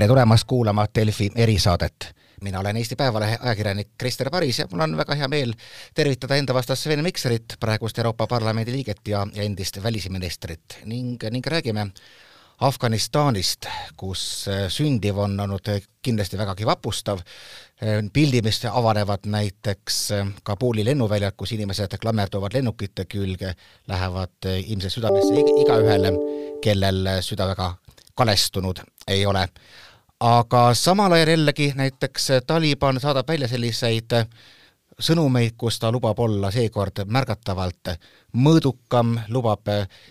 tere tulemast kuulama Delfi erisaadet. mina olen Eesti Päevalehe ajakirjanik Krister Paris ja mul on väga hea meel tervitada enda vastas Sven Mikserit, praegust Euroopa Parlamendi liiget ja, ja endist välisministrit ning, ning räägime Afganistanist, kus sündiv on olnud kindlasti vägagi vapustav, pildid, mis avanevad näiteks Kabuli lennuväljalt, kus inimesed klammerduvad lennukite külge, lähevad ilmselt südamesse igaühele, kellel süda väga kalestunud ei ole. Aga samal ajal jällegi näiteks Taliban saadab välja selliseid sõnumeid, kus ta lubab olla seekord märgatavalt mõõdukam, lubab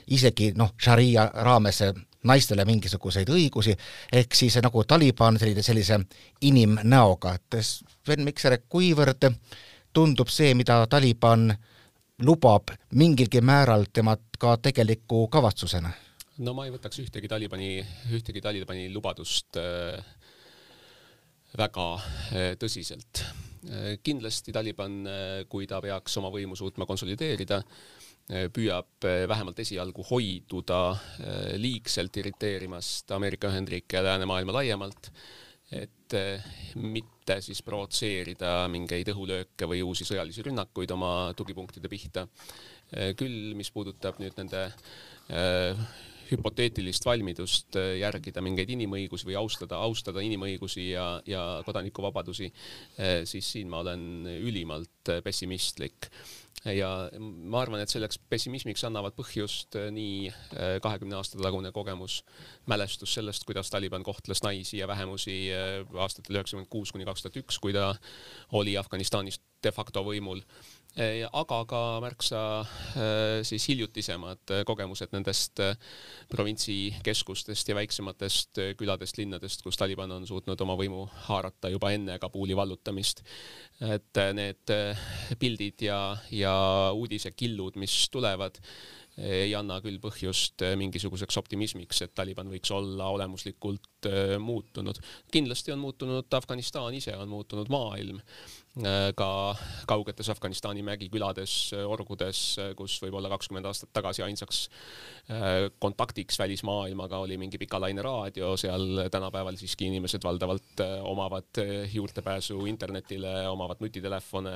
isegi noh, šaria raames naistele mingisuguseid õigusi, ehk siis nagu Taliban sellise, sellise inimnäoga, et Sven Mikser, kuivõrd tundub see, mida Taliban lubab mingilgi määral tema ka tegeliku kavatsusena? No ma ei võtaks ühtegi Talibani, ühtegi Talibani lubadust äh, väga äh, tõsiselt. Äh, kindlasti Taliban, kui ta peaks oma võimu suutma konsolideerida, püüab vähemalt esialgu hoiduda liigselt irriteerimast Ameerika Ühendriike ja läänemaailma laiemalt, et mitte siis provotseerida mingeid õhulööke või uusi sõjalisi rünnakuid oma tugipunktide pihta. küll, mis puudutab nüüd nende hüpoteetilist valmidust äh, järgida mingeid inimõigusi või austada, austada inimõigusi ja, ja kodanikuvabadusi, äh, siis siin ma olen ülimalt äh, pessimistlik. Ja ma arvan, et selleks pessimismiks annavad põhjust nii kahekümne aasta tagune kogemus, mälestus sellest, kuidas Taliban kohtles naisi ja vähemusi aastatel üheksakümmend kuus kuni kaks tuhat üks, kui ta oli Afganistanis de facto võimul aga ka märksa äh, siis hiljutisemad äh, kogemused nendest äh, provintsikeskustest ja väiksematest küladest, linnadest, kus Taliban on suutnud oma võimu haarata juba enne Kabuli vallutamist. et need pildid ja, ja uudisekillud, mis tulevad, ei anna küll põhjust mingisuguseks optimismiks, et Taliban võiks olla olemuslikult muutunud. kindlasti on muutunud Afganistan ise, on muutunud maailm Äh, ka kaugetes Afganistani mägikülades, äh, orgudes, äh, kus võib-olla kakskümmend aastat tagasi ainsaks kontaktiks välismaailmaga oli mingi pikalaine raadio, seal tänapäeval siiski inimesed valdavalt omavad juurdepääsu internetile, omavad nutitelefone.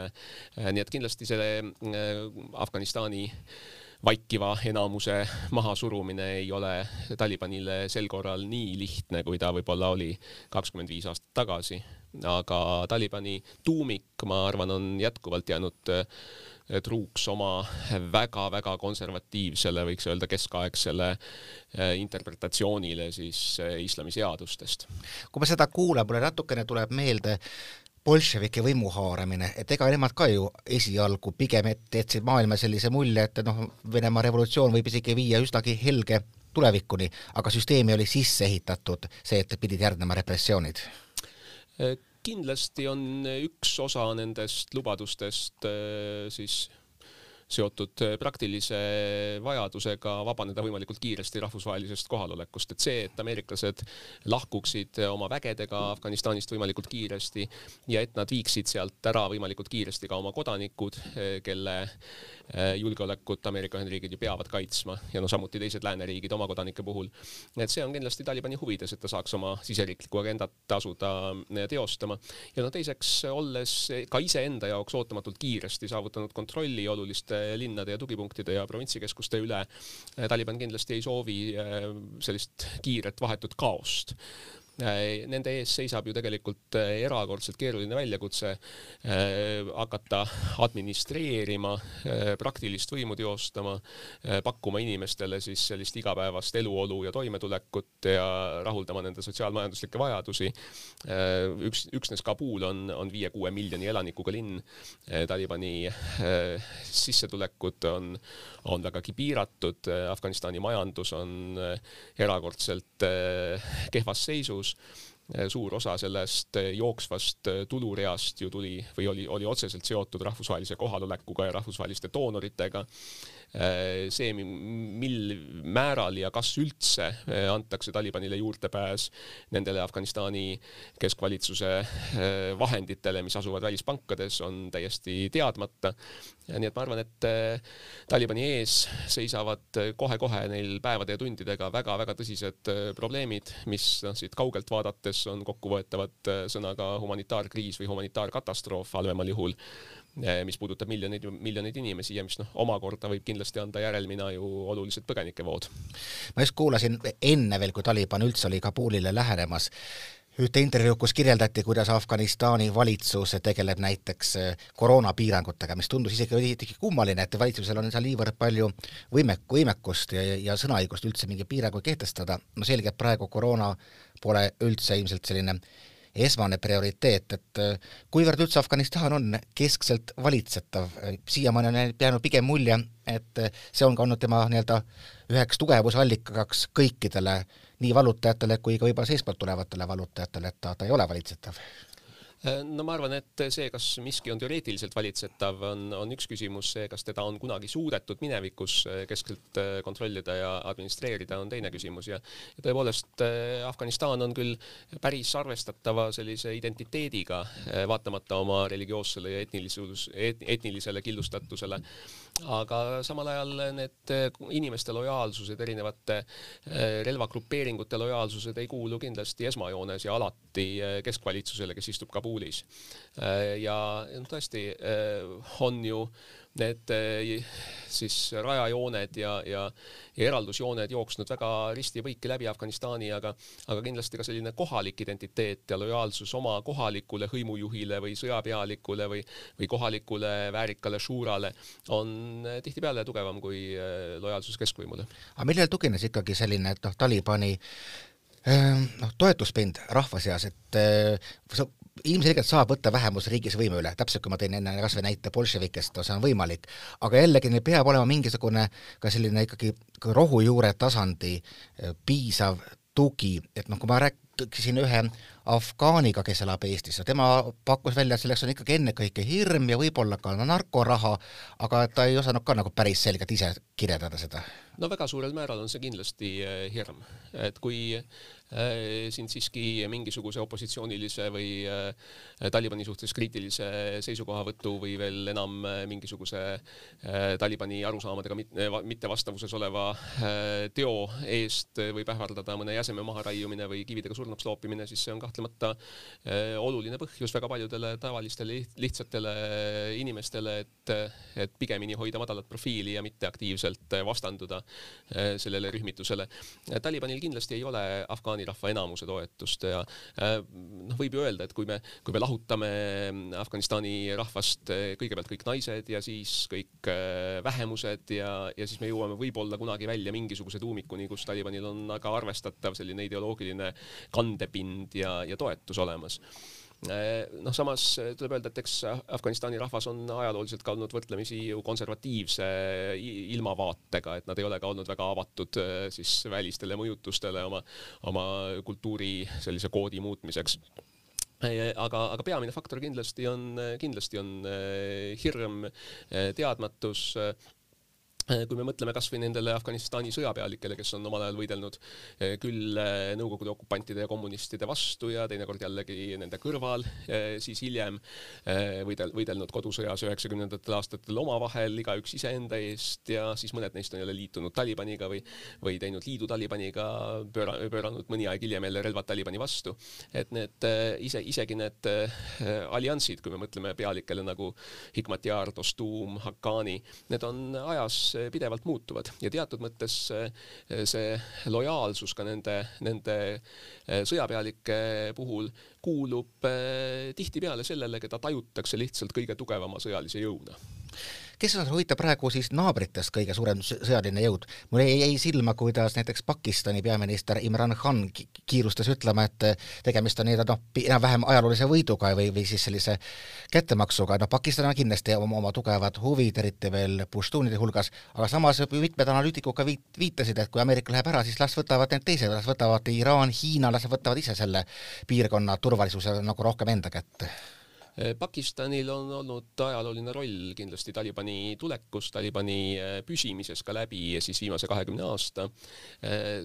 nii et kindlasti selle Afganistani vaikiva enamuse mahasurumine ei ole Talibanile sel korral nii lihtne, kui ta võib-olla oli kakskümmend viis aastat tagasi. aga Talibani tuumik, ma arvan, on jätkuvalt jäänud äh, truuks oma väga-väga konservatiivsele, võiks öelda keskaegsele äh, interpretatsioonile siis äh, islami seadustest. kui ma seda kuulan, mulle natukene tuleb meelde bolševike võimu haaramine, et ega nemad ka ju esialgu pigem jätsid maailma sellise mulje, et noh, Venemaa revolutsioon võib isegi viia üsnagi helge tulevikuni, aga süsteemi oli sisse ehitatud see, et pidid järgnema repressioonid. kindlasti on üks osa nendest lubadustest äh, siis seotud äh, praktilise vajadusega vabaneda võimalikult kiiresti rahvusvahelisest kohalolekust, et see, et ameeriklased lahkuksid oma vägedega Afganistanist võimalikult kiiresti ja et nad viiksid sealt ära võimalikult kiiresti ka oma kodanikud, äh, kelle julgeolekut Ameerika Ühendriigid ju peavad kaitsma ja no samuti teised lääneriigid oma kodanike puhul. et see on kindlasti Talibani huvides, et ta saaks oma siseriiklikku agendat asuda teostama ja no teiseks, olles ka iseenda jaoks ootamatult kiiresti saavutanud kontrolli oluliste linnade ja tugipunktide ja provintsikeskuste üle. Taliban kindlasti ei soovi äh, sellist kiiret vahetut kaost nende ees seisab ju tegelikult äh, erakordselt keeruline väljakutse äh, hakata administreerima, praktilist võimu teostama, pakkuma inimestele siis sellist igapäevast eluolu ja toimetulekut ja rahuldama nende sotsiaalmajanduslikke vajadusi. üks, üksnes Kabul on, on viie-kuue miljoni elanikuga linn. Talibani sissetulekud on, on vägagi piiratud, Afganistani majandus on erakordselt kehvas seisus tõus suur osa sellest jooksvast tulureast ju tuli või oli, oli otseselt seotud rahvusvahelise kohalolekuga ja rahvusvaheliste doonoritega. See, mil määral ja kas üldse antakse Talibanile juurdepääs nendele Afganistani keskvalitsuse vahenditele, mis asuvad välispankades, on täiesti teadmata. nii et ma arvan, et Talibani ees seisavad kohe-kohe neil päevade ja tundidega väga-väga tõsised probleemid, mis noh, siit kaugelt vaadates on kokkuvõetavad sõnaga humanitaarkriis või humanitaarkatastroof halvemal juhul mis puudutab miljoneid, miljoneid inimesi ja mis noh, omakorda võib kindlasti anda järelmina ju olulised põgenikevood. ma just kuulasin enne veel, kui Taliban üldse oli Kabulile lähenemas, ühte intervjuud, kus kirjeldati, kuidas Afganistani valitsus tegeleb näiteks eh, koroonapiirangutega, mis tundus isegi veidi kummaline, et valitsusel on seal niivõrd palju võimek-, võimekust ja, ja sõnaõigust üldse mingeid piiranguid kehtestada, no selge, et praegu koroona pole üldse ilmselt selline esmane prioriteet, et äh, kuivõrd üldse Afganistan on keskselt valitsetav, siiamaani on jäänud pigem mulje, et äh, see on ka olnud tema nii-öelda üheks tugevusallikaks kõikidele, nii vallutajatele kui ka võib-olla seestpoolt tulevatele vallutajatele, et ta, ta ei ole valitsetav no ma arvan, et see, kas miski on teoreetiliselt valitsetav, on, on üks küsimus, see, kas teda on kunagi suudetud minevikus äh, keskselt äh, kontrollida ja administreerida, on teine küsimus. Ja, ja tõepoolest Afganistan on küll päris arvestatava sellise identiteediga, vaatamata oma religioossele ja etnilisus et,, etnilisele killustatusele aga samal ajal need inimeste lojaalsused, erinevate relvagrupeeringute lojaalsused ei kuulu kindlasti esmajoones ja alati keskvalitsusele, kes istub Kabulis. ja tõesti on ju need eh, siis rajajooned ja, ja, ja eraldusjooned jooksnud väga risti ja põiki läbi Afganistani, aga, aga kindlasti ka selline kohalik identiteet ja lojaalsus oma kohalikule hõimujuhile või sõjapealikule või, või kohalikule väärikale šuurale on tihtipeale tugevam kui eh, lojaalsus keskvõimule. aga millele tugines ikkagi selline, et noh, Talibani eh, noh, toetuspind rahva seas, et ilmselgelt saab võtta vähemusriigis võimu üle, täpselt kui ma tõin enne kas või näite bolševikest, see on võimalik, aga jällegi neil peab olema mingisugune ka selline ikkagi rohujuure tasandi eh, piisav tugi, et noh, kui ma rääkisin ühe afgaaniga, kes elab Eestis ja tema pakkus välja, et selleks on ikkagi ennekõike hirm ja võib-olla ka narkoraha, aga ta ei osanud ka nagu päris selgelt ise kirjeldada seda. no väga suurel määral on see kindlasti eh, hirm, et kui sind siiski mingisuguse opositsioonilise või äh, Talibani suhtes kriitilise seisukohavõtu või veel enam äh, mingisuguse Talibani arusaamadega mittevastavuses oleva teo eest võib ähvardada mõne jäseme maharaiumine või kividega surnuks loopimine, siis see on kahtlemata oluline põhjus väga paljudele tavalistele lihtsatele inimestele, et, et pigemini hoida madalat profiili ja mitte aktiivselt vastanduda sellele rühmitusele. Talibanil kindlasti ei ole Afgaani afgaani rahva enamuse toetust ja äh, noh, võib ju öelda, et kui me, kui me lahutame Afganistani rahvast äh, kõigepealt kõik naised ja siis kõik äh, vähemused ja, ja siis me jõuame võib-olla kunagi välja mingisuguse tuumikuni, kus Talibanil on väga arvestatav selline ideoloogiline kandepind ja, ja toetus olemas noh, samas äh, tuleb öelda, et eks Afganistani rahvas on ajalooliselt ka olnud võrdlemisi ju konservatiivse ilmavaatega, et nad ei ole ka olnud väga avatud äh, siis välistele mõjutustele oma, oma kultuuri sellise koodi muutmiseks. Aga, aga peamine faktor kindlasti on, kindlasti on hirm, teadmatus kui me mõtleme kasvõi nendele Afganistani sõjapealikele, kes on omal ajal võidelnud äh, küll äh, Nõukogude okupantide ja kommunistide vastu ja teinekord jällegi nende kõrval, siis hiljem võidel, võidelnud kodusõjas üheksakümnendatel aastatel omavahel, igaüks iseenda eest ja siis mõned neist on jälle liitunud Talibaniga või, või teinud liidu Talibaniga, pööra, pööranud mõni aeg hiljem jälle relvad Talibani vastu. et need ise, isegi need alliansid, kui me mõtleme pealikele nagu Hikmatyar, Dostum, Haqqani, need on ajas pidevalt muutuvad. Ja teatud mõttes see lojaalsus ka nende, nende eh, sõjapealike puhul kuulub eh, tihtipeale sellele, keda tajutakse lihtsalt kõige tugevama sõjalise jõuna kes on huvitav praegu siis naabritest kõige suurem sõjaline jõud? mul jäi silma, kuidas näiteks Pakistani peaminister Imran Khan kiirustas ütlema, et tegemist on nii-öelda noh, enam-vähem ajaloolise võiduga või, või siis sellise kättemaksuga, noh Pakistan on kindlasti oma, oma tugevad huvid, eriti veel puštuunide hulgas, aga samas mitmed analüütikud ka viit-, viitasid, et kui Ameerika läheb ära, siis las võtavad need teised, las võtavad Iraan, Hiina, las võtavad ise selle piirkonna turvalisuse nagu rohkem enda kätte Pakistanil on olnud ajalooline roll kindlasti Talibani tulekus, Talibani püsimises ka läbi siis viimase kahekümne aasta.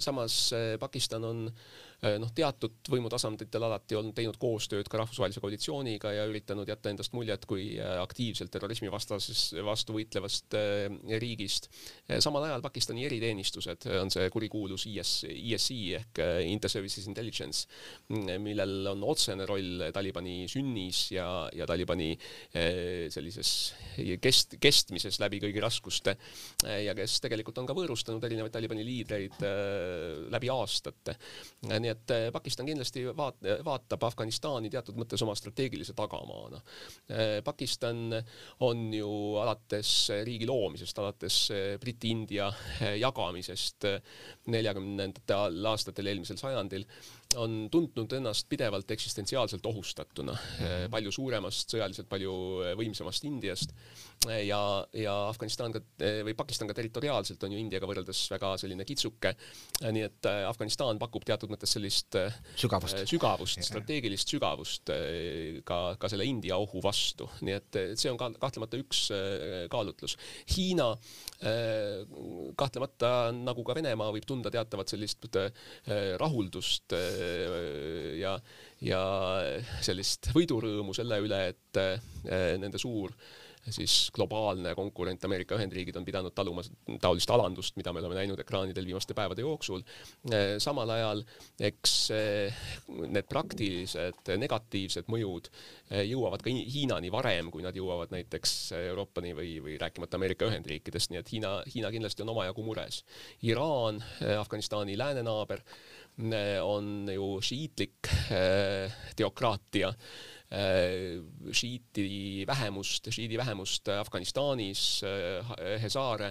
samas Pakistan on Äh, noh, teatud võimutasanditel alati on teinud koostööd ka rahvusvahelise koalitsiooniga ja üritanud jätta endast muljet kui äh, aktiivselt terrorismi vastases, vastu võitlevast äh, riigist. samal ajal Pakistani eriteenistused on see kurikuulus IS, ISI ehk Inter-Services Intelligence, millel on otsene roll Talibani sünnis ja, ja Talibani sellises kest-, kestmises läbi kõigi raskuste ja kes tegelikult on ka võõrustanud erinevaid Talibani liidreid läbi aastate nii et eh, Pakistan kindlasti vaat-, vaatab Afganistani teatud mõttes oma strateegilise tagamaana. Eh, Pakistan on ju alates riigi loomisest, alates eh, Briti-India jagamisest neljakümnendatel aastatel eelmisel sajandil on tundnud ennast pidevalt eksistentsiaalselt ohustatuna palju suuremast, sõjaliselt palju võimsamast Indiast ja, ja Afganistan ka või Pakistan ka territoriaalselt on ju Indiaga võrreldes väga selline kitsuke. nii et äh, Afganistan pakub teatud mõttes sellist äh, sügavust, sügavust, strateegilist sügavust äh, ka, ka selle India ohu vastu, nii et see on ka kahtlemata üks kaalutlus. Hiina kahtlemata nagu ka Venemaa võib tunda teatavat sellist rahuldust ja, ja sellist võidurõõmu selle üle, et nende suur siis globaalne konkurent Ameerika Ühendriigid on pidanud taluma taolist alandust, mida me oleme näinud ekraanidel viimaste päevade jooksul. samal ajal eks eh, need praktilised negatiivsed mõjud eh, jõuavad ka Hiinani varem, kui nad jõuavad näiteks Euroopani või, või rääkimata Ameerika Ühendriikidest, nii et Hiina, Hiina kindlasti on omajagu mures. Iraan, eh, Afganistani läänenaaber, on ju šiitlik teokraatia šiiti vähemust, šiidi vähemust Afganistanis, äh, Hesaare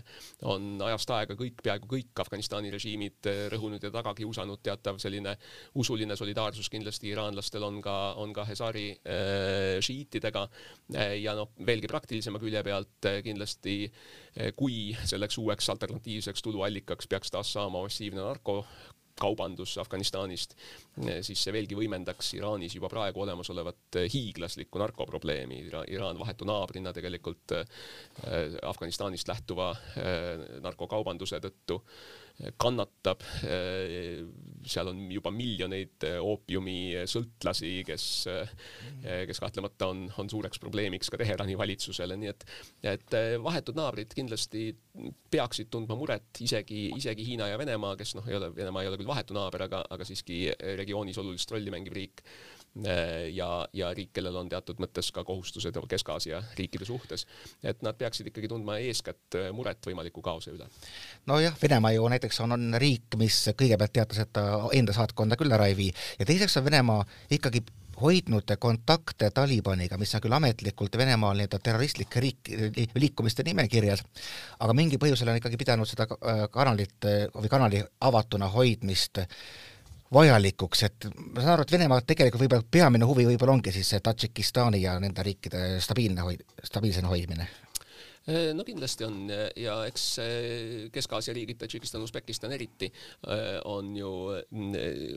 on ajast aega kõik, peaaegu kõik Afganistani režiimid äh, rõhunud ja taga kiusanud, teatav selline usuline solidaarsus. Kindlasti iraanlastel on ka, on ka Hesari šiitidega. Ja noh, veelgi praktilisema külje pealt kindlasti kui selleks uueks alternatiivseks tuluallikaks peaks taas saama massiivne narko kaubandus Afganistanist, siis see veelgi võimendaks Iraanis juba praegu olemasolevat hiiglaslikku narkoprobleemi. Iraan vahetu naabrina tegelikult äh, Afganistanist lähtuva äh, narkokaubanduse tõttu kannatab. seal on juba miljoneid oopiumisõltlasi, kes, kes kahtlemata on, on suureks probleemiks ka Teherani valitsusele, nii et, et vahetud naabrid kindlasti peaksid tundma muret, isegi, isegi Hiina ja Venemaa, kes noh, ei ole, Venemaa ei ole küll vahetu naaber, aga, aga siiski regioonis olulist rolli mängiv riik. Äh, ja, ja riik, kellel on teatud mõttes ka kohustused Kesk-Aasia riikide suhtes, et nad peaksid ikkagi tundma eeskätt äh, muret võimaliku kaose üle. nojah, Venemaa ju näiteks on, on riik, mis kõigepealt teatas, et ta enda saatkonda küll ära ei vii. Ja teiseks on Venemaa ikkagi hoidnud kontakte Talibaniga, mis on küll ametlikult Venemaal nii-öelda terroristlike riik, liikumiste nimekirjas, aga mingi põhjusel on ikkagi pidanud seda äh, kanalit või kanali avatuna hoidmist äh, vajalikuks, et ma saan aru, et Venemaa tegelikult võib-olla peamine huvi võib-olla ongi siis see Tadžikistani ja nende riikide stabiilne hoid-, stabiilsena hoidmine. Äh, no kindlasti on ja eks Kesk-Aasia riigid, Tadžikistan, Usbekistan eriti, äh, on ju mm,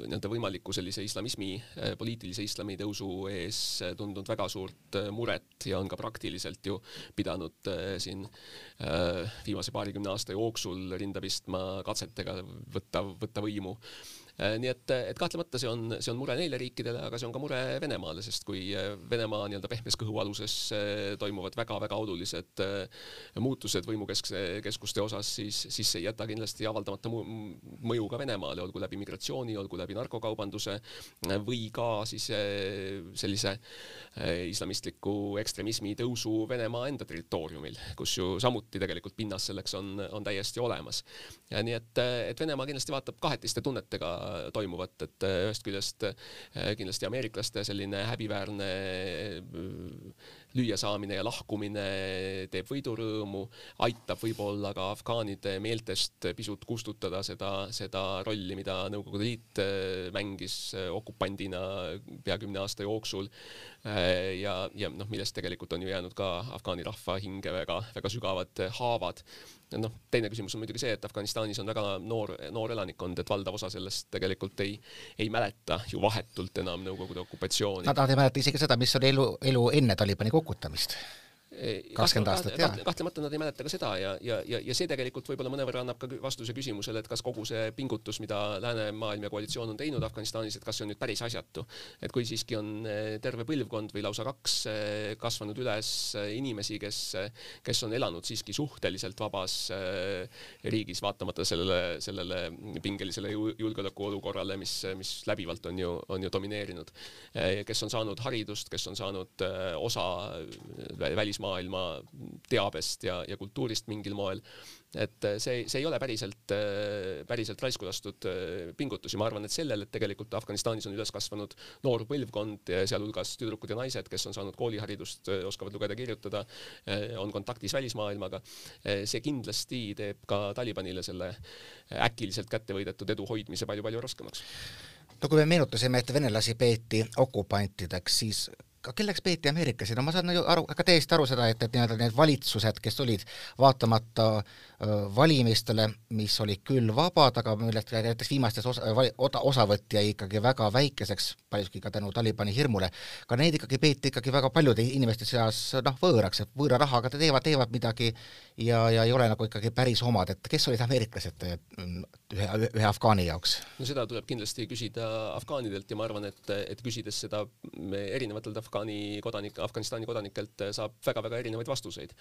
nii-öelda võimaliku sellise islamismi, äh, poliitilise islami tõusu ees tundnud väga suurt muret ja on ka praktiliselt ju pidanud siin viimase paarikümne aasta jooksul rinda pistma katsetega võtta, võtta võimu. Äh, nii et, et kahtlemata see on, see on mure neile riikidele, aga see on ka mure Venemaale, sest kui äh, Venemaa nii-öelda pehmes kõhualuses äh, toimuvad väga-väga olulised muutused võimukeskuste osas, siis, siis see ei jäta kindlasti avaldamata mõju ka Venemaale, olgu läbi migratsiooni, olgu läbi narkokaubanduse või ka siis sellise islamistliku ekstremismi tõusu Venemaa enda territooriumil, kus ju samuti tegelikult pinnas selleks on, on täiesti olemas. nii et, et Venemaa kindlasti vaatab kahetiste tunnetega toimuvat, et äh, ühest küljest äh, kindlasti ameeriklaste selline häbiväärne äh, lüüasaamine ja lahkumine teeb võidurõõmu, aitab võib-olla ka afgaanide meeltest pisut kustutada seda, seda rolli, mida Nõukogude Liit mängis okupandina pea kümne aasta jooksul. Ja, ja noh, millest tegelikult on ju jäänud ka afgaani rahva hinge väga, väga sügavad haavad noh, teine küsimus on muidugi see, et Afganistanis on väga noor, noor elanikkond, et valdav osa sellest tegelikult ei, ei mäleta ju vahetult enam Nõukogude okupatsiooni. Nad ei mäleta isegi seda, mis oli elu, elu enne Talibani kukutamist kakskümmend aastat, jah. kahtlemata nad ei mäleta ka seda ja, ja, ja, ja see tegelikult võib-olla mõnevõrra annab ka vastuse küsimusele, et kas kogu see pingutus, mida läänemaailm ja koalitsioon on teinud Afganistanis, et kas see on nüüd päris asjatu. et kui siiski on eh, terve põlvkond või lausa kaks eh, kasvanud üles eh, inimesi, kes, kes on elanud siiski suhteliselt vabas riigis, vaatamata sellele, sellele pingelisele julgeolekuolukorrale, mis, mis läbivalt on ju, on ju domineerinud, kes on saanud haridust, kes on saanud osa välismaa maailma teabest ja, ja kultuurist mingil moel. et see, see ei ole päriselt, päriselt raisku lastud äh, pingutusi, ma arvan, et sellel, et tegelikult Afganistanis on üles kasvanud noor põlvkond, sealhulgas tüdrukud ja naised, kes on saanud kooliharidust, äh, oskavad lugeda-kirjutada, äh, on kontaktis välismaailmaga, see kindlasti teeb ka Talibanile selle äkiliselt kätte võidetud edu hoidmise palju-palju raskemaks. No kui me meenutasime, et venelasi peeti okupantideks, siis ka kelleks peeti ameeriklasi, no ma saan ju aru, ka täiesti aru seda, et, et nii-öelda need valitsused, kes olid vaatamata öö, valimistele, mis olid küll vabad, aga millest näiteks viimastes osa, osavõtt jäi ikkagi väga väikeseks, paljuski ka tänu Talibani hirmule, ka neid ikkagi peeti ikkagi väga paljude inimeste seas noh, võõraks, et võõra rahaga teevad, teevad midagi ja, ja ei ole nagu ikkagi päris omad, et kes olid ameeriklased ühe, ühe afgaani jaoks? no seda tuleb kindlasti küsida afgaanidelt ja ma arvan, et, et küsides seda erinevatelt af-, Afgaani kodanik, Afganistani kodanikelt saab väga-väga erinevaid vastuseid.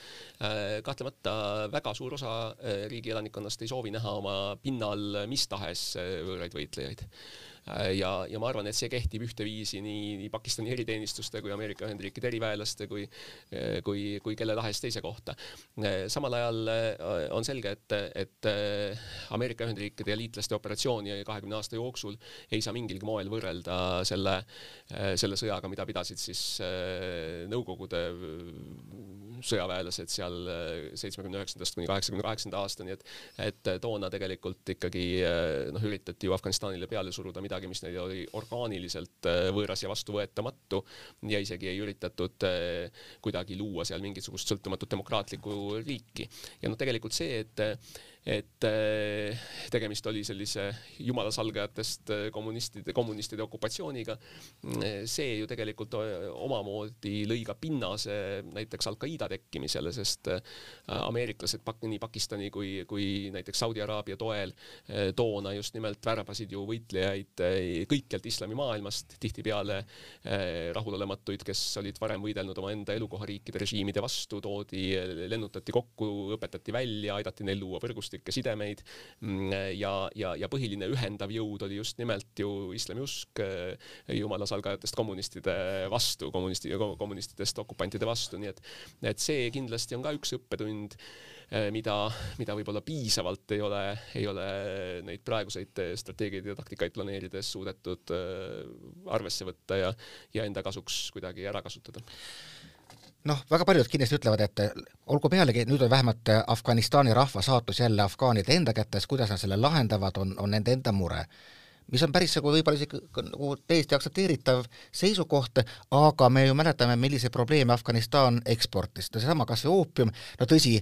Eh, kahtlemata väga suur osa riigi elanikkonnast ei soovi näha oma pinnal mis tahes võõraid võitlejaid. Äh, ja, ja ma arvan, et see kehtib ühteviisi nii, nii Pakistani eriteenistuste kui Ameerika Ühendriikide eriväelaste kui, äh, kui, kui kelle tahes teise kohta. Äh, samal ajal on selge, et, et Ameerika Ühendriikide ja liitlaste operatsiooni kahekümne aasta jooksul ei saa mingilgi moel võrrelda selle, selle sõjaga, mida pidasid siis Nõukogude sõjaväelased seal seitsmekümne üheksandast kuni kaheksakümne kaheksanda aastani, et, et toona tegelikult ikkagi noh, üritati ju Afganistanile peale suruda midagi, midagi, mis neil oli orgaaniliselt äh, võõras ja vastuvõetamatu ja isegi ei üritatud äh, kuidagi luua seal mingisugust sõltumatut demokraatlikku riiki. ja noh, tegelikult see, et et äh, tegemist oli sellise jumala salgajatest äh, kommunistide, kommunistide okupatsiooniga. see ju tegelikult omamoodi lõi ka pinnase näiteks Al-Qaeda tekkimisele, sest ameeriklased nii Pakistani kui, kui näiteks Saudi Araabia toel toona just nimelt värbasid ju võitlejaid kõikjalt islamimaailmast, tihtipeale rahulolematuid, kes olid varem võidelnud omaenda elukohariikide režiimide vastu, toodi, lennutati kokku, õpetati välja, aidati neil luua võrgustikku rahvuslikke sidemeid. Mm, ja, ja, ja põhiline ühendav jõud oli just nimelt ju islamiusk eh, jumala salgajatest kommunistide vastu, kommunisti, kommunistidest okupantide vastu, nii et, et see kindlasti on ka üks õppetund eh, mida, mida võib-olla piisavalt ei ole, ei ole neid praeguseid strateegiaid ja taktikaid planeerides suudetud eh, arvesse võtta ja, ja enda kasuks kuidagi ära kasutada noh, väga paljud kindlasti ütlevad, et olgu pealegi, nüüd on vähemalt Afganistani rahva saatus jälle afgaanide enda kätes, kuidas nad selle lahendavad, on, on nende enda mure. mis on päris nagu võib-olla isegi nagu täiesti aktsepteeritav seisukoht, aga me ju mäletame, milliseid probleeme Afganistan eksportis, no seesama kas või oopium, no tõsi,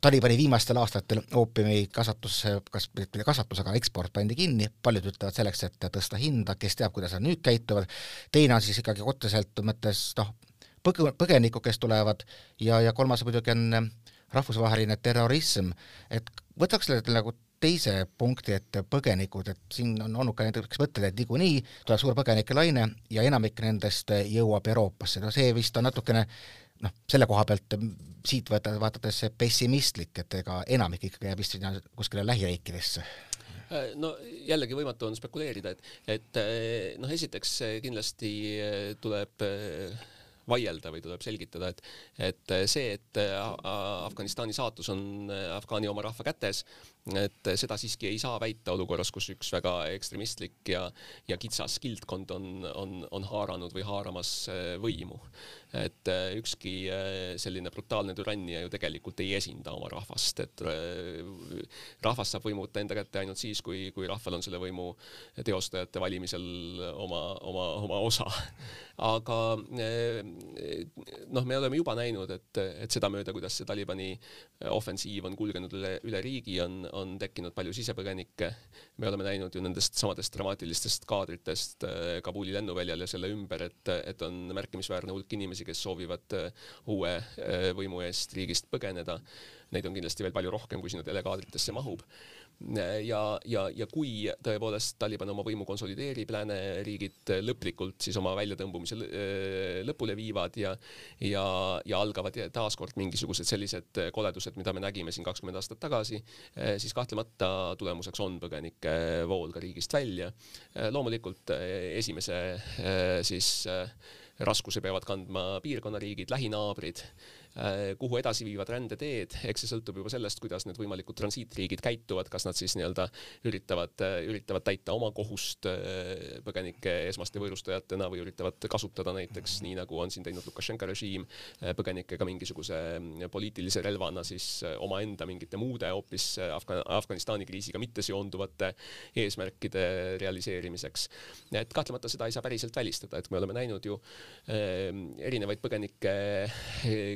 Talibani viimastel aastatel oopiumi kasvatus, kas mitte kasvatus, aga eksport pandi kinni, paljud ütlevad selleks, et tõsta hinda, kes teab, kuidas nad nüüd käituvad, teine on siis ikkagi otseselt mõttes noh, põg-, põgenikku, kes tulevad ja, ja kolmas muidugi on eh, rahvusvaheline terrorism, et võtaks selle nagu teise punkti, et põgenikud, et siin on olnud ka näiteks mõtted, et niikuinii tuleb suur põgenike laine ja enamik nendest jõuab Euroopasse, no see vist on natukene noh, selle koha pealt siit võtta, vaadates pessimistlik, et ega enamik ikkagi jääb vist sinna kuskile lähiriikidesse. No jällegi võimatu on spekuleerida, et, et noh, esiteks kindlasti tuleb vaielda või tuleb selgitada, et, et see, et Afganistani saatus on Afgaani oma rahva kätes, et seda siiski ei saa väita olukorras, kus üks väga ekstremistlik ja, ja kitsas kildkond on, on, on haaranud või haaramas võimu. Et ükski selline brutaalne türannia ju tegelikult ei esinda oma rahvast, et rahvas saab võimu võtta enda kätte ainult siis, kui, kui rahval on selle võimu teostajate valimisel oma, oma, oma osa. aga noh, me oleme juba näinud, et, et sedamööda, kuidas see Talibani ofensiiv on kulgenud üle, üle riigi, on, on tekkinud palju sisepõgenikke. me oleme näinud ju nendest samadest dramaatilistest kaadritest Kabuli lennuväljal ja selle ümber, et, et on märkimisväärne hulk inimesi, kes soovivad uue võimu eest riigist põgeneda. Neid on kindlasti veel palju rohkem, kui sinna telekaadritesse mahub ja, ja, ja kui tõepoolest Taliban oma võimu konsolideerib, lääneriigid lõplikult siis oma väljatõmbumise lõpule viivad ja ja, ja algavad taaskord mingisugused sellised koledused, mida me nägime siin kakskümmend aastat tagasi, siis kahtlemata tulemuseks on põgenike vool ka riigist välja. loomulikult esimese siis raskuse peavad kandma piirkonnariigid, lähinaabrid Äh, kuhu edasi viivad rändeteed, eks see sõltub juba sellest, kuidas need võimalikud transiitriigid käituvad, kas nad siis nii-öelda üritavad, äh, üritavad täita oma kohust äh, põgenike esmaste võõrustajatena või üritavad kasutada näiteks nii, nagu on siin teinud Lukašenka režiim, põgenikke ka mingisuguse poliitilise relvana siis omaenda mingite muude hoopis Afgan Afganistani kriisiga mitte seonduvate eesmärkide realiseerimiseks. et kahtlemata seda ei saa päriselt välistada, et me oleme näinud ju erinevaid põgenike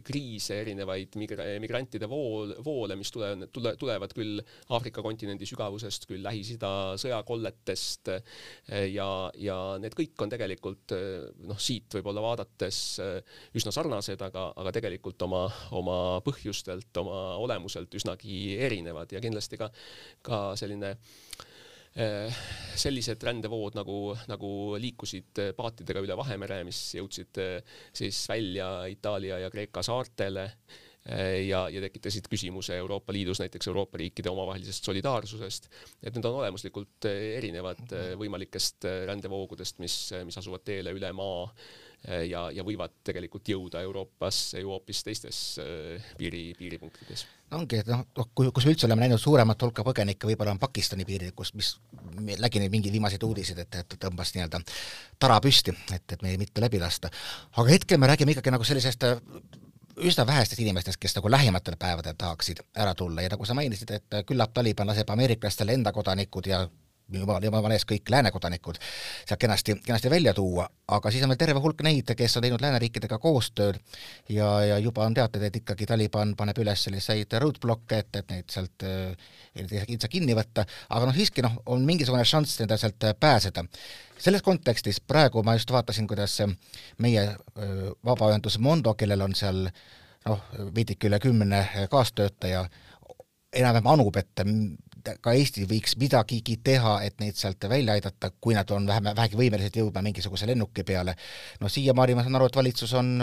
kriise, kriise, erinevaid migra-, migrantide vool, voole, mis tule, tule, tulevad küll Aafrika kontinendi sügavusest, küll Lähis-Ida sõjakolletest ja, ja need kõik on tegelikult noh, siit võib-olla vaadates üsna sarnased, aga, aga tegelikult oma, oma põhjustelt, oma olemuselt üsnagi erinevad ja kindlasti ka, ka selline Äh, sellised rändevood nagu, nagu liikusid paatidega üle Vahemere, mis jõudsid äh, siis välja Itaalia ja Kreeka saartele äh, ja, ja tekitasid küsimuse Euroopa Liidus näiteks Euroopa riikide omavahelisest solidaarsusest. et need on olemuslikult erinevad võimalikest rändevoogudest, mis, mis asuvad teele üle maa Äh, ja, ja võivad tegelikult jõuda Euroopasse ju hoopis teistes äh, piiri, piiripunktides. Ongi, et noh, noh, kui, kus me üldse oleme näinud suuremat hulka põgenikke, võib-olla on Pakistani piiril, kus, mis, nägin neid mingeid viimaseid uudiseid, et, et tõmbas nii-öelda tara püsti, et, et meie mitte läbi lasta. aga hetkel me räägime ikkagi nagu sellisest äh, üsna vähestest inimestest, kes nagu lähimatel päevadel tahaksid ära tulla ja nagu sa mainisid, et küllap Taliban laseb ameeriklastel enda kodanikud ja juba, juba vanes kõik lääne kodanikud sealt kenasti, kenasti välja tuua, aga siis on veel terve hulk neid, kes on teinud lääneriikidega koostööd ja, ja juba on teated, et ikkagi Taliban paneb üles selliseid roadblock'e, et, et neid sealt äh, ei saa kinni võtta, aga noh, siiski noh, on mingisugune šanss nendel sealt pääseda. selles kontekstis praegu ma just vaatasin, kuidas meie äh, vabaühendus Mondo, kellel on seal noh, veidike üle kümne kaastöötaja, enam-vähem anub, et ka Eesti võiks midagigi teha, et neid sealt välja aidata, kui nad on vähem, vähegi võimelised jõudma mingisuguse lennuki peale. no siiamaani ma saan aru, et valitsus on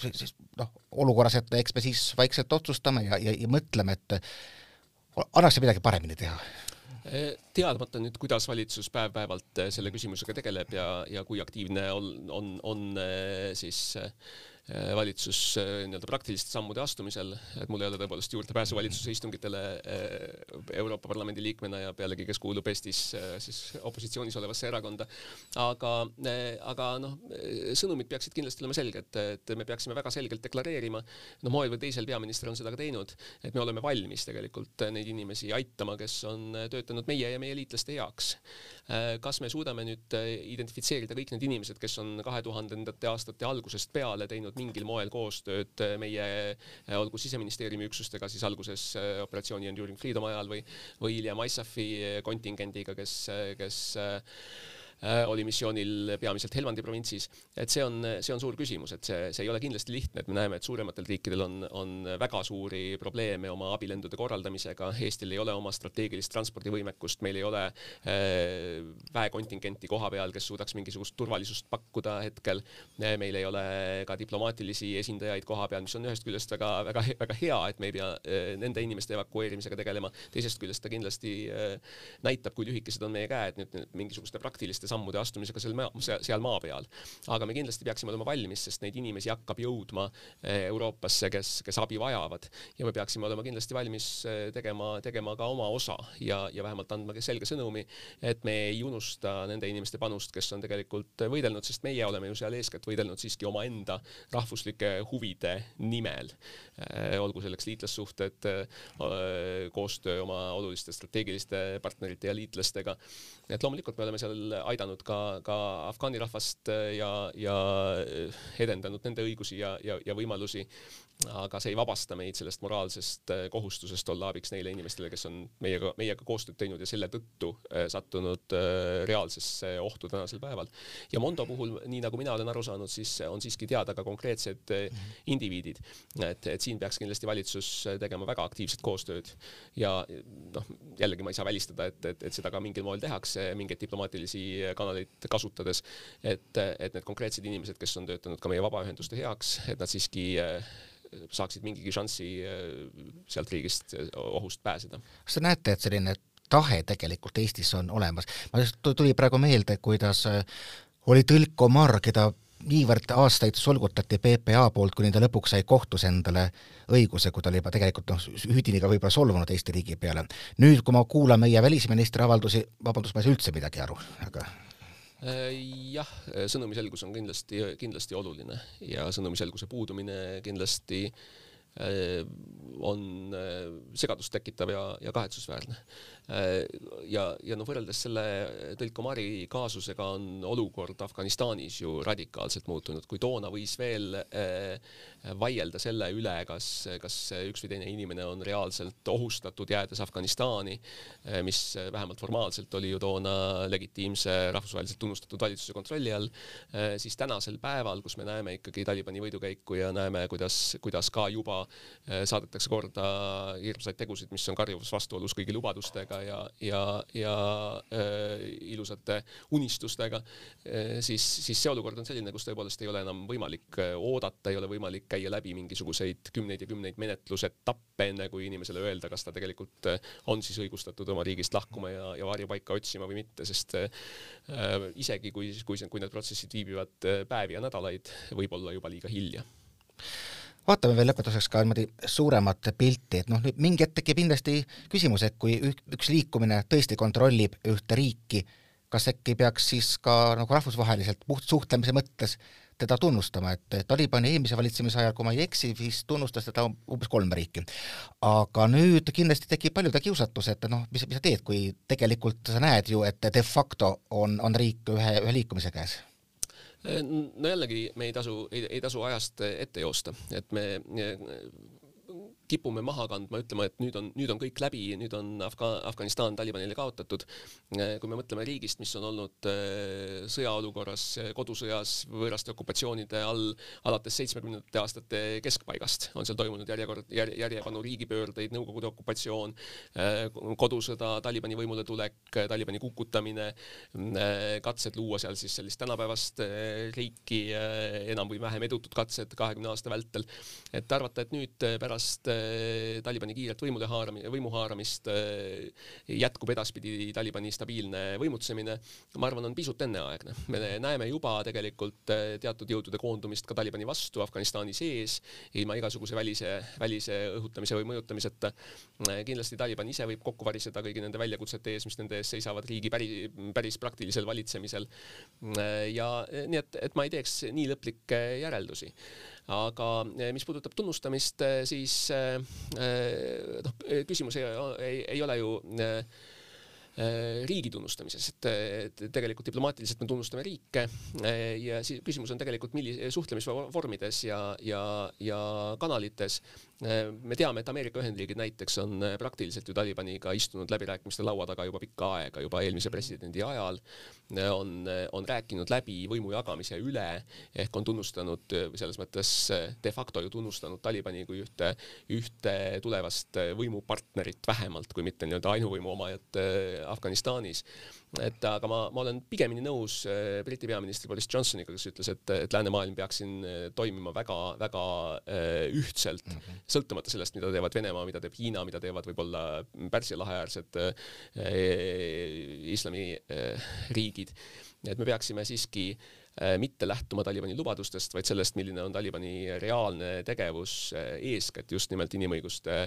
siis noh, olukorras, et eks me siis vaikselt otsustame ja, ja, ja mõtleme, et annaks midagi paremini teha teadmata nüüd, kuidas valitsus päev-päevalt selle küsimusega tegeleb ja, ja kui aktiivne on, on, on siis äh, Äh, valitsus äh, nii-öelda praktiliste sammude astumisel, et mul ei ole tõepoolest juurdepääsu valitsuse istungitele äh, Euroopa Parlamendi liikmena ja pealegi, kes kuulub Eestis siis opositsioonis olevasse erakonda. aga, aga noh, sõnumid peaksid kindlasti olema selged, et me peaksime väga selgelt deklareerima, no moel või teisel peaminister on seda ka teinud, et me oleme valmis tegelikult neid inimesi aitama, kes on töötanud meie ja meie liitlaste heaks. kas me suudame nüüd identifitseerida kõik need inimesed, kes on kahe tuhandendate aastate algusest peale teinud mingil moel koostööd meie olgu siseministeeriumi üksustega siis alguses äh, operatsiooni Enduring Freedom ajal või, või hiljem ISAF-i kontingendiga, kes, kes oli missioonil peamiselt Helmandi provintsis, et see on, see on suur küsimus, et see, see ei ole kindlasti lihtne, et me näeme, et suurematel riikidel on, on väga suuri probleeme oma abilendude korraldamisega, Eestil ei ole oma strateegilist transpordivõimekust, meil ei ole äh, väekontingenti koha peal, kes suudaks mingisugust turvalisust pakkuda hetkel, meil ei ole ka diplomaatilisi esindajaid koha peal, mis on ühest küljest väga, väga, väga hea, et me ei pea äh, nende inimeste evakueerimisega tegelema, teisest küljest ta kindlasti näitab, kui lühikesed on meie käed. Nüüd mingisuguste praktiliste sammude astumisega seal maa, seal maa peal. aga me kindlasti peaksime olema valmis, sest neid inimesi hakkab jõudma eh, Euroopasse, kes, kes abi vajavad ja me peaksime olema kindlasti valmis eh, tegema, tegema ka oma osa ja, ja vähemalt andma selge sõnumi, et me ei unusta nende inimeste panust, kes on tegelikult võidelnud, sest meie oleme ju seal eeskätt võidelnud siiski omaenda rahvuslike huvide nimel. Eh, olgu selleks liitlassuhted, koostöö oma oluliste strateegiliste partnerite ja liitlastega. et loomulikult me oleme seal aidanud aidanud ka, ka afgaani rahvast ja, ja edendanud nende õigusi ja, ja, ja võimalusi. Aga see ei vabasta meid sellest moraalsest äh, kohustusest olla abiks neile inimestele, kes on meiega, meiega koostööd teinud ja selle tõttu äh, sattunud äh, reaalsesse ohtu tänasel päeval. ja Mondo puhul, nii nagu mina olen aru saanud, siis on siiski teada ka konkreetsed indiviidid, et, et siin peaks kindlasti valitsus tegema väga aktiivset koostööd. Ja noh, jällegi ma ei saa välistada, et, et, et seda ka mingil moel tehakse, mingeid diplomaatilisi kanaleid kasutades, et, et need konkreetsed inimesed, kes on töötanud ka meie vabaühenduste heaks, et nad siiski saaksid mingigi šanssi äh, sealt riigist äh, ohust pääseda. kas te näete, et selline tahe tegelikult Eestis on olemas? ma just tuli praegu meelde, kuidas oli tõlk Omar, keda niivõrd aastaid solgutati PPA poolt, kuni ta lõpuks sai kohtus endale õiguse, kui ta oli juba tegelikult noh, hüüdiniga võib-olla solvunud Eesti riigi peale. nüüd, kui ma kuulan meie välisministri avaldusi, vabandust, ma ei saa üldse midagi aru, aga Äh, jah, sõnumi selgus on kindlasti, kindlasti oluline ja sõnumi selguse puudumine kindlasti äh, on äh, segadust tekitav ja, ja kahetsusväärne. Äh, ja, ja noh, võrreldes selle Tõlk Omari kaasusega on olukord Afganistanis ju radikaalselt muutunud, kui toona võis veel äh, vaielda selle üle, kas, kas üks või teine inimene on reaalselt ohustatud, jäädes Afganistani, äh, mis vähemalt formaalselt oli ju toona legitiimse rahvusvaheliselt tunnustatud valitsuse kontrolli all, siis tänasel päeval, kus me näeme ikkagi Talibani võidukäiku ja näeme, kuidas, kuidas ka juba saadetakse korda hirmsaid tegusid, mis on karjuvas vastuolus kõigi lubadustega, ja, ja, ja äh, ilusate unistustega äh,, siis, siis see olukord on selline, kus tõepoolest ei ole enam võimalik äh, oodata, ei ole võimalik käia läbi mingisuguseid kümneid ja kümneid menetlusetappe, enne kui inimesele öelda, kas ta tegelikult äh, on siis õigustatud oma riigist lahkuma ja, ja varjupaika otsima või mitte, sest äh, isegi kui, kui, kui need protsessid viibivad äh, päevi ja nädalaid, võib olla juba liiga hilja vaatame veel lõpetuseks ka niimoodi suuremat pilti, et noh, nüüd mingi hetk tekib kindlasti küsimus, et kui üks liikumine tõesti kontrollib ühte riiki, kas äkki peaks siis ka nagu rahvusvaheliselt puht suhtlemise mõttes teda tunnustama, et Talibani eelmise valitsemise ajal, kui ma ei eksi, siis tunnustas teda umbes kolm riiki. aga nüüd kindlasti tekib paljude kiusatus, et noh, mis, mis sa teed, kui tegelikult sa näed ju, et de facto on, on riik ühe, ühe liikumise käes no jällegi me ei tasu, ei, tasu ajast ette joosta, et me kipume maha kandma, ütlema, et nüüd on, nüüd on kõik läbi, nüüd on Afga-, Afganistan Talibanile kaotatud. kui me mõtleme riigist, mis on olnud äh, sõjaolukorras, kodusõjas, võõraste okupatsioonide all alates seitsmekümnendate aastate keskpaigast, on seal toimunud järjekord, järje, järjepanu riigipöördeid, Nõukogude okupatsioon, äh, kodusõda, Talibani võimuletulek, Talibani kukutamine, äh, katsed luua seal siis sellist tänapäevast riiki, enam või vähem edutud katsed kahekümne aasta vältel. et arvata, et nüüd pärast Äh, Talibani kiiret võimule haarami-, võimu haaramist äh, jätkub edaspidi Talibani stabiilne võimutsemine, ma arvan, on pisut enneaegne. me näeme juba tegelikult äh, teatud jõudude koondumist ka Talibani vastu Afganistani sees, ilma igasuguse välise, välise õhutamise või mõjutamiseta. kindlasti Taliban ise võib kokku variseda kõigi nende väljakutsete ees, mis nende ees seisavad riigi päris, päris praktilisel valitsemisel. ja nii et, et ma ei teeks nii lõplikke järeldusi aga eh, mis puudutab tunnustamist, eh, siis eh, noh, küsimus ei, ei, ei ole ju riigi tunnustamises, et tegelikult diplomaatiliselt me tunnustame riike ja siis küsimus on tegelikult millise suhtlemisvormides ja, ja, ja kanalites me teame, et Ameerika Ühendriigid näiteks on äh, praktiliselt ju Talibaniga istunud läbirääkimiste laua taga juba pikka aega, juba eelmise presidendi ajal, äh, on, äh, on rääkinud läbi võimu jagamise üle ehk on tunnustanud selles mõttes de facto ju tunnustanud Talibani kui ühte, ühte tulevast võimupartnerit vähemalt, kui mitte nii-öelda ainuvõimu omajat Afganistanis et aga ma, ma olen pigemini nõus Briti peaministri Boris Johnsoniga, kes ütles, et, et läänemaailm peaks siin toimima väga-väga ühtselt mm, -hmm. Sõltumata sellest, mida teevad Venemaa, mida teeb Hiina, mida teevad võib-olla Pärsia laheäärsed äh, islamiriigid. et me peaksime siiski äh, mitte lähtuma Talibani lubadustest, vaid sellest, milline on Talibani reaalne tegevus äh, eeskätt just nimelt inimõiguste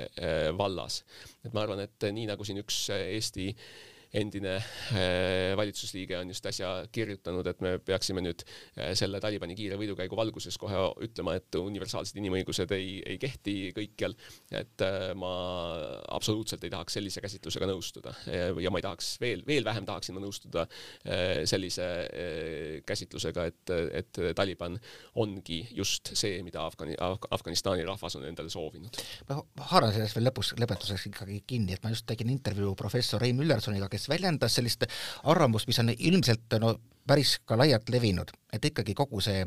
vallas. et ma arvan, et nii nagu siin üks Eesti endine valitsusliige on just äsja kirjutanud, et me peaksime nüüd selle Talibani kiire võidukäigu valguses kohe ütlema, et universaalsed inimõigused ei, ei kehti kõikjal. et ma absoluutselt ei tahaks sellise käsitlusega nõustuda ja ma ei tahaks veel, veel vähem tahaksin ma nõustuda sellise käsitlusega, et, et Taliban ongi just see, mida Afgani, Afganistani rahvas on endale soovinud. ma haaran sellest veel lõpus, lõpetuseks ikkagi kinni, et ma just tegin intervjuu professor Rein Müllersoniga, kes väljendas sellist arvamust, mis on ilmselt no päris ka laialt levinud, et ikkagi kogu see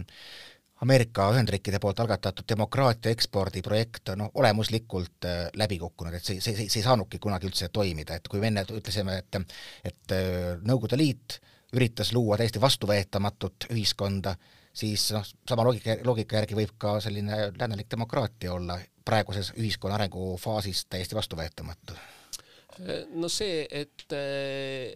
Ameerika Ühendriikide poolt algatatud demokraatia ekspordiprojekt on no, olemuslikult äh, läbi kukkunud, et see, see, see, ei saanudki kunagi üldse toimida, et kui me enne ütlesime, et et äh, Nõukogude Liit üritas luua täiesti vastuvõetamatut ühiskonda, siis noh, sama loogika, loogika järgi võib ka selline läänelik demokraatia olla praeguses ühiskonna arengufaasis täiesti vastuvõetamatu no see, et äh,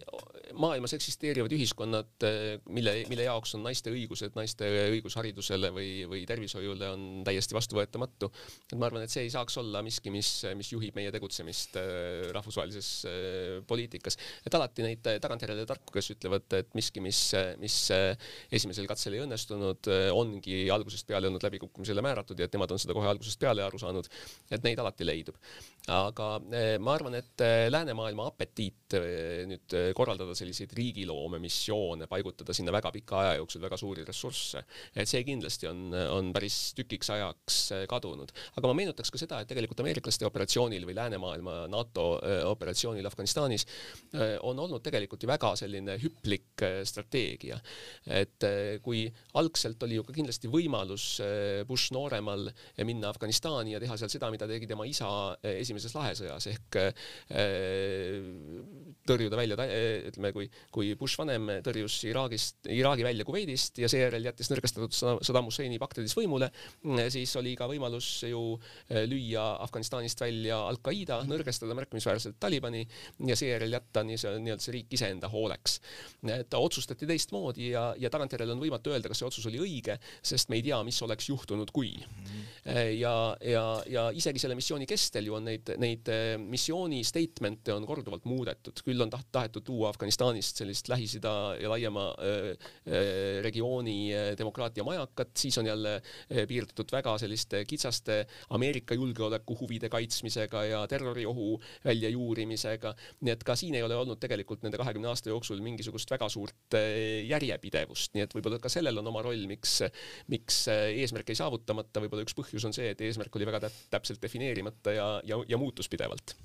maailmas eksisteerivad ühiskonnad, äh, mille, mille jaoks on naiste õigused, naiste õigus haridusele või, või tervishoiule on täiesti vastuvõetamatu. et ma arvan, et see ei saaks olla miski, mis, mis juhib meie tegutsemist äh, rahvusvahelises poliitikas. et alati neid tagantjärele tarku, kes ütlevad, et miski, mis, mis esimesel katsel ei õnnestunud, ongi algusest peale olnud läbikukkumisele määratud ja et nemad on seda kohe algusest peale aru saanud, et neid alati leidub. aga ma arvan, et läänemaailma apetiit eh, nüüd eh, korraldada selliseid riigiloome missioone, paigutada sinna väga pika aja jooksul väga suuri ressursse, et see kindlasti on, on päris tükiks ajaks eh, kadunud. aga ma meenutaks ka seda, et tegelikult ameeriklaste operatsioonil või läänemaailma NATO operatsioonil Afganistanis on olnud tegelikult ju väga selline hüplik strateegia. et kui algselt oli ju ka kindlasti võimalus Bush nooremal minna Afganistani ja teha seal seda, mida tegi tema isa esimeses lahesõjas ehk tõrjuda välja, ütleme, kui, kui Bush vanem tõrjus Iraagist, Iraagi välja Kuveidist ja seejärel jättis nõrgestatud Saddam Husseini Bagdadis võimule, siis oli ka võimalus ju eh, lüüa Afganistanist välja Al-Qaeda, nõrgestada märkimisväärselt Talibani ja seejärel jätta nii-öelda see riik iseenda hooleks. et otsustati teistmoodi ja, ja tagantjärele on võimatu öelda, kas see otsus oli õige, sest me ei tea, mis oleks juhtunud, kui. Eh, ja, ja, ja isegi selle missiooni kestel ju on neid, neid eh, missiooni statement'e on korduvalt muudetud, küll on taht-, tahetud tuua Afganistanist sellist Lähis-Ida ja laiema äh, äh, regiooni äh, demokraatia majakat, siis on jälle piirdutud väga selliste kitsaste Ameerika julgeolekuhuvide kaitsmisega ja terroriohu väljajuurimisega. nii et ka siin ei ole olnud tegelikult nende kahekümne aasta jooksul mingisugust väga suurt järjepidevust, nii et võib-olla ka sellel on oma roll, miks, miks eesmärk jäi saavutamata, võib-olla üks põhjus on see, et eesmärk oli väga täpselt defineerimata ja, ja, ja muutus pidevalt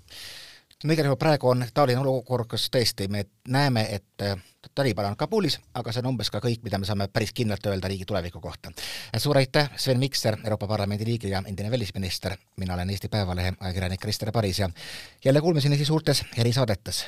no igal juhul praegu on taoline olukord, kus tõesti me näeme, et Taliban on Kabulis, aga see on umbes ka kõik, mida me saame päris kindlalt öelda riigi tuleviku kohta. suur aitäh, Sven Mikser, Euroopa Parlamendi liige ja endine välisminister, mina olen Eesti Päevalehe ajakirjanik Krister Paris ja jälle kuulmiseni siis uurtes erisaadetes.